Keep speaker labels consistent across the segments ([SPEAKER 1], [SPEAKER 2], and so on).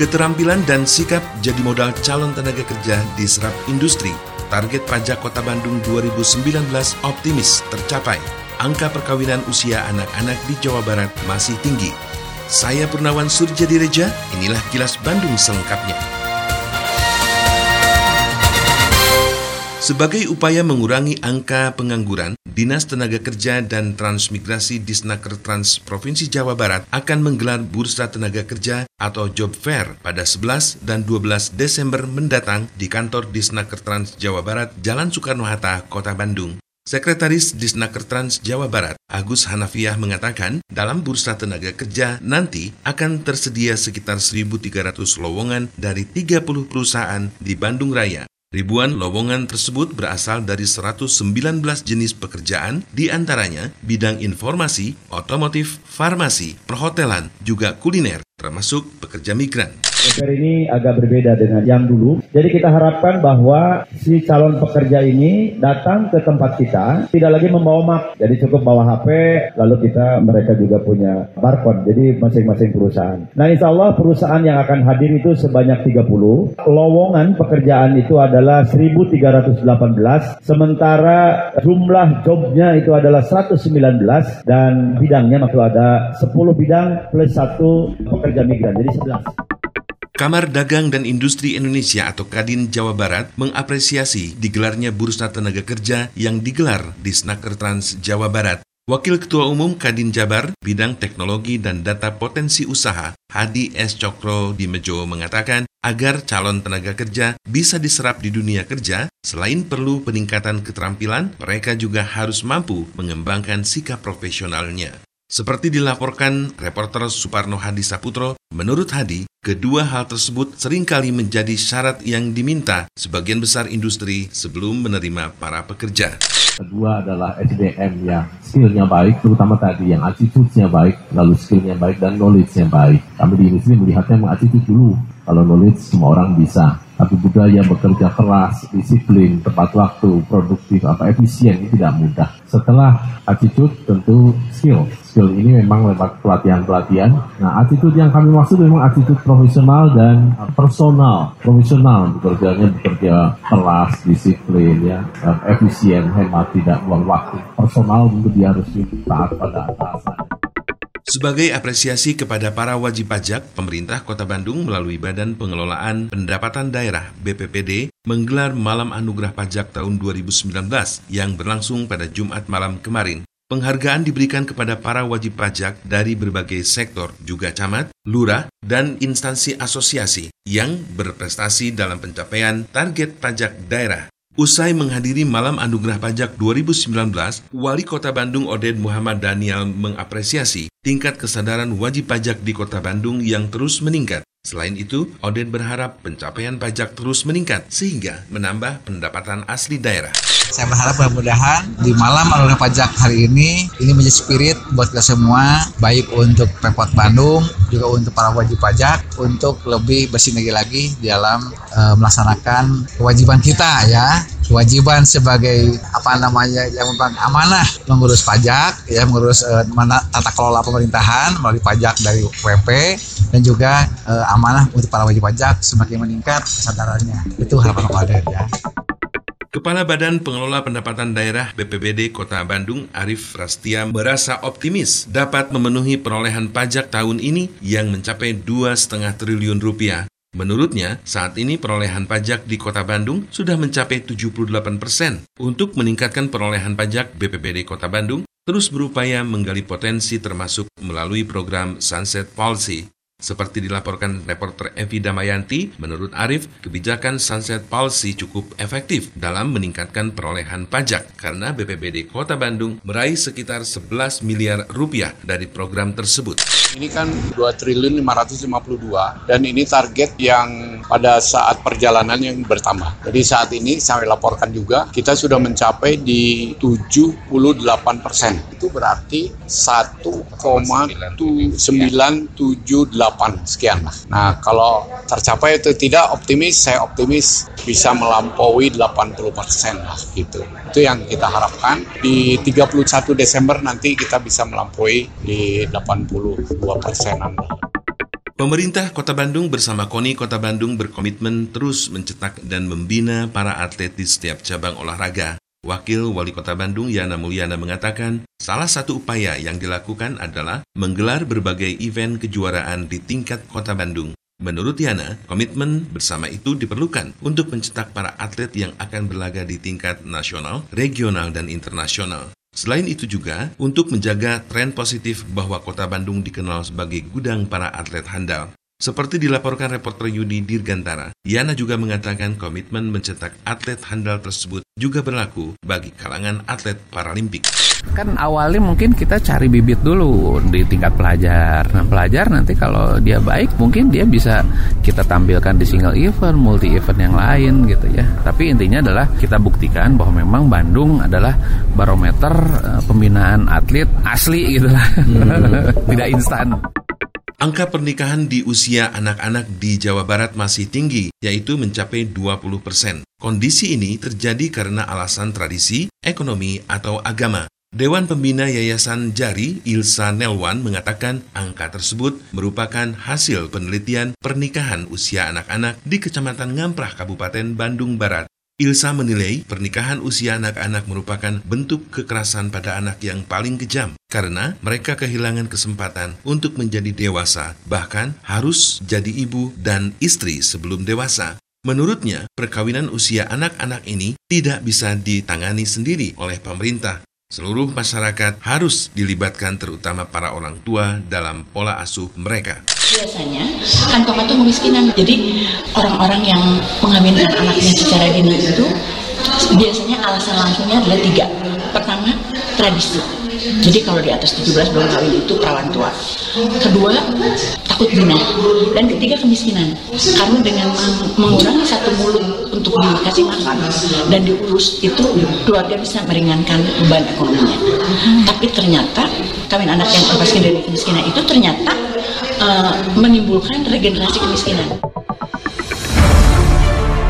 [SPEAKER 1] Keterampilan dan sikap jadi modal calon tenaga kerja diserap industri. Target pajak Kota Bandung 2019 optimis tercapai. Angka perkawinan usia anak-anak di Jawa Barat masih tinggi. Saya Purnawan Surjadireja, inilah kilas Bandung selengkapnya. Sebagai upaya mengurangi angka pengangguran, Dinas Tenaga Kerja dan Transmigrasi Disnaker Trans Provinsi Jawa Barat akan menggelar Bursa Tenaga Kerja atau Job Fair pada 11 dan 12 Desember mendatang di kantor Disnaker Trans Jawa Barat, Jalan Soekarno-Hatta, Kota Bandung. Sekretaris Disnaker Trans Jawa Barat, Agus Hanafiah mengatakan, dalam bursa tenaga kerja nanti akan tersedia sekitar 1.300 lowongan dari 30 perusahaan di Bandung Raya. Ribuan lowongan tersebut berasal dari 119 jenis pekerjaan, di antaranya bidang informasi, otomotif, farmasi, perhotelan, juga kuliner, termasuk pekerja migran.
[SPEAKER 2] DPR ini agak berbeda dengan yang dulu. Jadi kita harapkan bahwa si calon pekerja ini datang ke tempat kita, tidak lagi membawa map. Jadi cukup bawa HP, lalu kita mereka juga punya barcode. Jadi masing-masing perusahaan. Nah insya Allah perusahaan yang akan hadir itu sebanyak 30. Lowongan pekerjaan itu adalah 1318. Sementara jumlah jobnya itu adalah 119 dan bidangnya maksud ada 10 bidang plus satu pekerja migran. Jadi 11.
[SPEAKER 1] Kamar Dagang dan Industri Indonesia atau Kadin Jawa Barat mengapresiasi digelarnya Bursa Tenaga Kerja yang digelar di Snaker Trans Jawa Barat. Wakil Ketua Umum Kadin Jabar, Bidang Teknologi dan Data Potensi Usaha, Hadi S. Cokro di Mejo mengatakan, agar calon tenaga kerja bisa diserap di dunia kerja, selain perlu peningkatan keterampilan, mereka juga harus mampu mengembangkan sikap profesionalnya. Seperti dilaporkan reporter Suparno Hadi Saputro, menurut Hadi, kedua hal tersebut sering kali menjadi syarat yang diminta sebagian besar industri sebelum menerima para pekerja.
[SPEAKER 3] Kedua adalah SDM yang skillnya baik, terutama tadi yang attitude-nya baik, lalu skillnya baik dan knowledge-nya baik. Kami di industri melihatnya memang attitude dulu, kalau knowledge semua orang bisa. Tapi budaya bekerja keras, disiplin, tepat waktu, produktif, apa efisien ini tidak mudah. Setelah attitude tentu skill. Skill ini memang lewat pelatihan-pelatihan. Nah, attitude yang kami maksud memang attitude profesional dan personal. Profesional bekerjanya bekerja keras, disiplin, ya, efisien, hemat, tidak buang waktu. Personal tentu dia harus taat pada atasan.
[SPEAKER 1] Sebagai apresiasi kepada para wajib pajak, pemerintah Kota Bandung melalui Badan Pengelolaan Pendapatan Daerah BPPD menggelar Malam Anugerah Pajak tahun 2019 yang berlangsung pada Jumat malam kemarin. Penghargaan diberikan kepada para wajib pajak dari berbagai sektor, juga camat, lurah, dan instansi asosiasi yang berprestasi dalam pencapaian target pajak daerah. Usai menghadiri Malam Anugerah Pajak 2019, Wali Kota Bandung Oded Muhammad Daniel mengapresiasi tingkat kesadaran wajib pajak di Kota Bandung yang terus meningkat. Selain itu, Oded berharap pencapaian pajak terus meningkat sehingga menambah pendapatan asli daerah.
[SPEAKER 4] Saya berharap mudah-mudahan di malam anugerah pajak hari ini ini menjadi spirit buat kita semua, baik untuk Pemkot Bandung, juga untuk para wajib pajak, untuk lebih bersinergi lagi dalam uh, melaksanakan kewajiban kita ya, kewajiban sebagai apa namanya yang merupakan amanah mengurus pajak, ya mengurus uh, tata kelola pemerintahan melalui pajak dari WP dan juga uh, amanah untuk para wajib pajak semakin meningkat kesadarannya. Itu harapan kepada ya.
[SPEAKER 1] Kepala Badan Pengelola Pendapatan Daerah BPBD Kota Bandung, Arif Rastia, merasa optimis dapat memenuhi perolehan pajak tahun ini yang mencapai 2,5 triliun rupiah. Menurutnya, saat ini perolehan pajak di Kota Bandung sudah mencapai 78 persen. Untuk meningkatkan perolehan pajak, BPBD Kota Bandung terus berupaya menggali potensi termasuk melalui program Sunset Policy. Seperti dilaporkan reporter Evi Damayanti, menurut Arif, kebijakan Sunset Policy cukup efektif dalam meningkatkan perolehan pajak karena BPBD Kota Bandung meraih sekitar 11 miliar rupiah dari program tersebut.
[SPEAKER 5] Ini kan 2 triliun 552 dan ini target yang pada saat perjalanan yang bertambah. Jadi saat ini saya laporkan juga kita sudah mencapai di 78 persen. Itu berarti 1,978 sekian lah. Nah kalau tercapai itu tidak optimis, saya optimis bisa melampaui 80 persen lah gitu. Itu yang kita harapkan di 31 Desember nanti kita bisa melampaui di 82 persenan.
[SPEAKER 1] Pemerintah Kota Bandung bersama KONI Kota Bandung berkomitmen terus mencetak dan membina para atlet di setiap cabang olahraga. Wakil Wali Kota Bandung Yana Mulyana mengatakan, salah satu upaya yang dilakukan adalah menggelar berbagai event kejuaraan di tingkat Kota Bandung. Menurut Yana, komitmen bersama itu diperlukan untuk mencetak para atlet yang akan berlaga di tingkat nasional, regional, dan internasional. Selain itu juga, untuk menjaga tren positif bahwa kota Bandung dikenal sebagai gudang para atlet handal. Seperti dilaporkan reporter Yudi Dirgantara, Yana juga mengatakan komitmen mencetak atlet handal tersebut juga berlaku bagi kalangan atlet paralimpik.
[SPEAKER 6] Kan awalnya mungkin kita cari bibit dulu di tingkat pelajar. Nah pelajar nanti kalau dia baik mungkin dia bisa kita tampilkan di single event, multi event yang lain gitu ya. Tapi intinya adalah kita buktikan bahwa memang Bandung adalah barometer eh, pembinaan atlet asli gitu lah. Hmm. Tidak instan.
[SPEAKER 1] Angka pernikahan di usia anak-anak di Jawa Barat masih tinggi, yaitu mencapai 20 persen. Kondisi ini terjadi karena alasan tradisi, ekonomi, atau agama. Dewan Pembina Yayasan Jari, Ilsa Nelwan, mengatakan angka tersebut merupakan hasil penelitian pernikahan usia anak-anak di Kecamatan Ngamprah, Kabupaten Bandung Barat. Ilsa menilai pernikahan usia anak-anak merupakan bentuk kekerasan pada anak yang paling kejam karena mereka kehilangan kesempatan untuk menjadi dewasa, bahkan harus jadi ibu dan istri sebelum dewasa. Menurutnya, perkawinan usia anak-anak ini tidak bisa ditangani sendiri oleh pemerintah. Seluruh masyarakat harus dilibatkan terutama para orang tua dalam pola asuh mereka
[SPEAKER 7] biasanya kantong itu kemiskinan jadi orang-orang yang mengawinkan anaknya secara dini itu biasanya alasan langsungnya adalah tiga. Pertama tradisi. Jadi kalau di atas 17 belum kawin itu perawan tua. Kedua takut zina. Dan ketiga kemiskinan. Karena dengan mengurangi satu mulut untuk dikasih makan dan diurus itu keluarga bisa meringankan beban ekonominya. Tapi ternyata kawin anak yang terpaskin dari kemiskinan itu ternyata uh, menimbulkan regenerasi kemiskinan.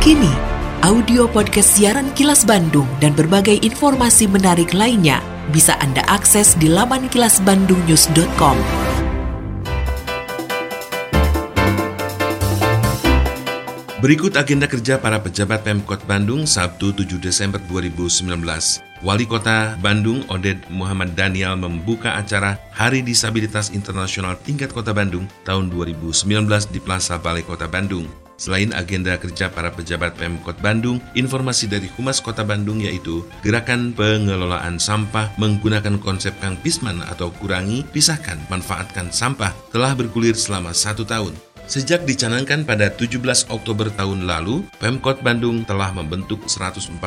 [SPEAKER 8] Kini, audio podcast siaran Kilas Bandung dan berbagai informasi menarik lainnya bisa Anda akses di laman kilasbandungnews.com.
[SPEAKER 1] Berikut agenda kerja para pejabat Pemkot Bandung Sabtu 7 Desember 2019. Wali Kota Bandung Oded Muhammad Daniel membuka acara Hari Disabilitas Internasional Tingkat Kota Bandung tahun 2019 di Plaza Balai Kota Bandung. Selain agenda kerja para pejabat Pemkot Bandung, informasi dari Humas Kota Bandung yaitu gerakan pengelolaan sampah menggunakan konsep Kang Pisman atau kurangi, pisahkan, manfaatkan sampah telah bergulir selama satu tahun. Sejak dicanangkan pada 17 Oktober tahun lalu, Pemkot Bandung telah membentuk 143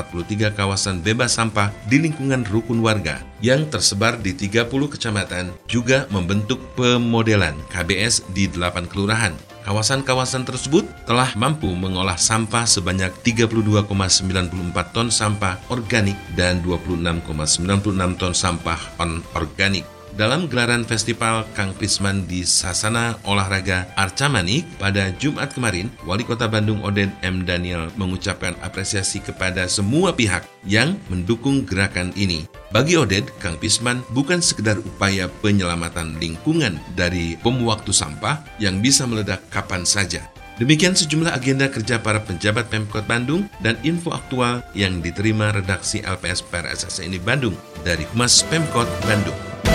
[SPEAKER 1] kawasan bebas sampah di lingkungan rukun warga yang tersebar di 30 kecamatan, juga membentuk pemodelan KBS di 8 kelurahan. Kawasan-kawasan tersebut telah mampu mengolah sampah sebanyak 32,94 ton sampah organik dan 26,96 ton sampah non-organik dalam gelaran festival Kang Pisman di Sasana Olahraga Arca Manik pada Jumat kemarin, Wali Kota Bandung Oden M. Daniel mengucapkan apresiasi kepada semua pihak yang mendukung gerakan ini. Bagi Oded, Kang Pisman bukan sekedar upaya penyelamatan lingkungan dari bom waktu sampah yang bisa meledak kapan saja. Demikian sejumlah agenda kerja para penjabat Pemkot Bandung dan info aktual yang diterima redaksi LPS PRSS ini Bandung dari Humas Pemkot Bandung.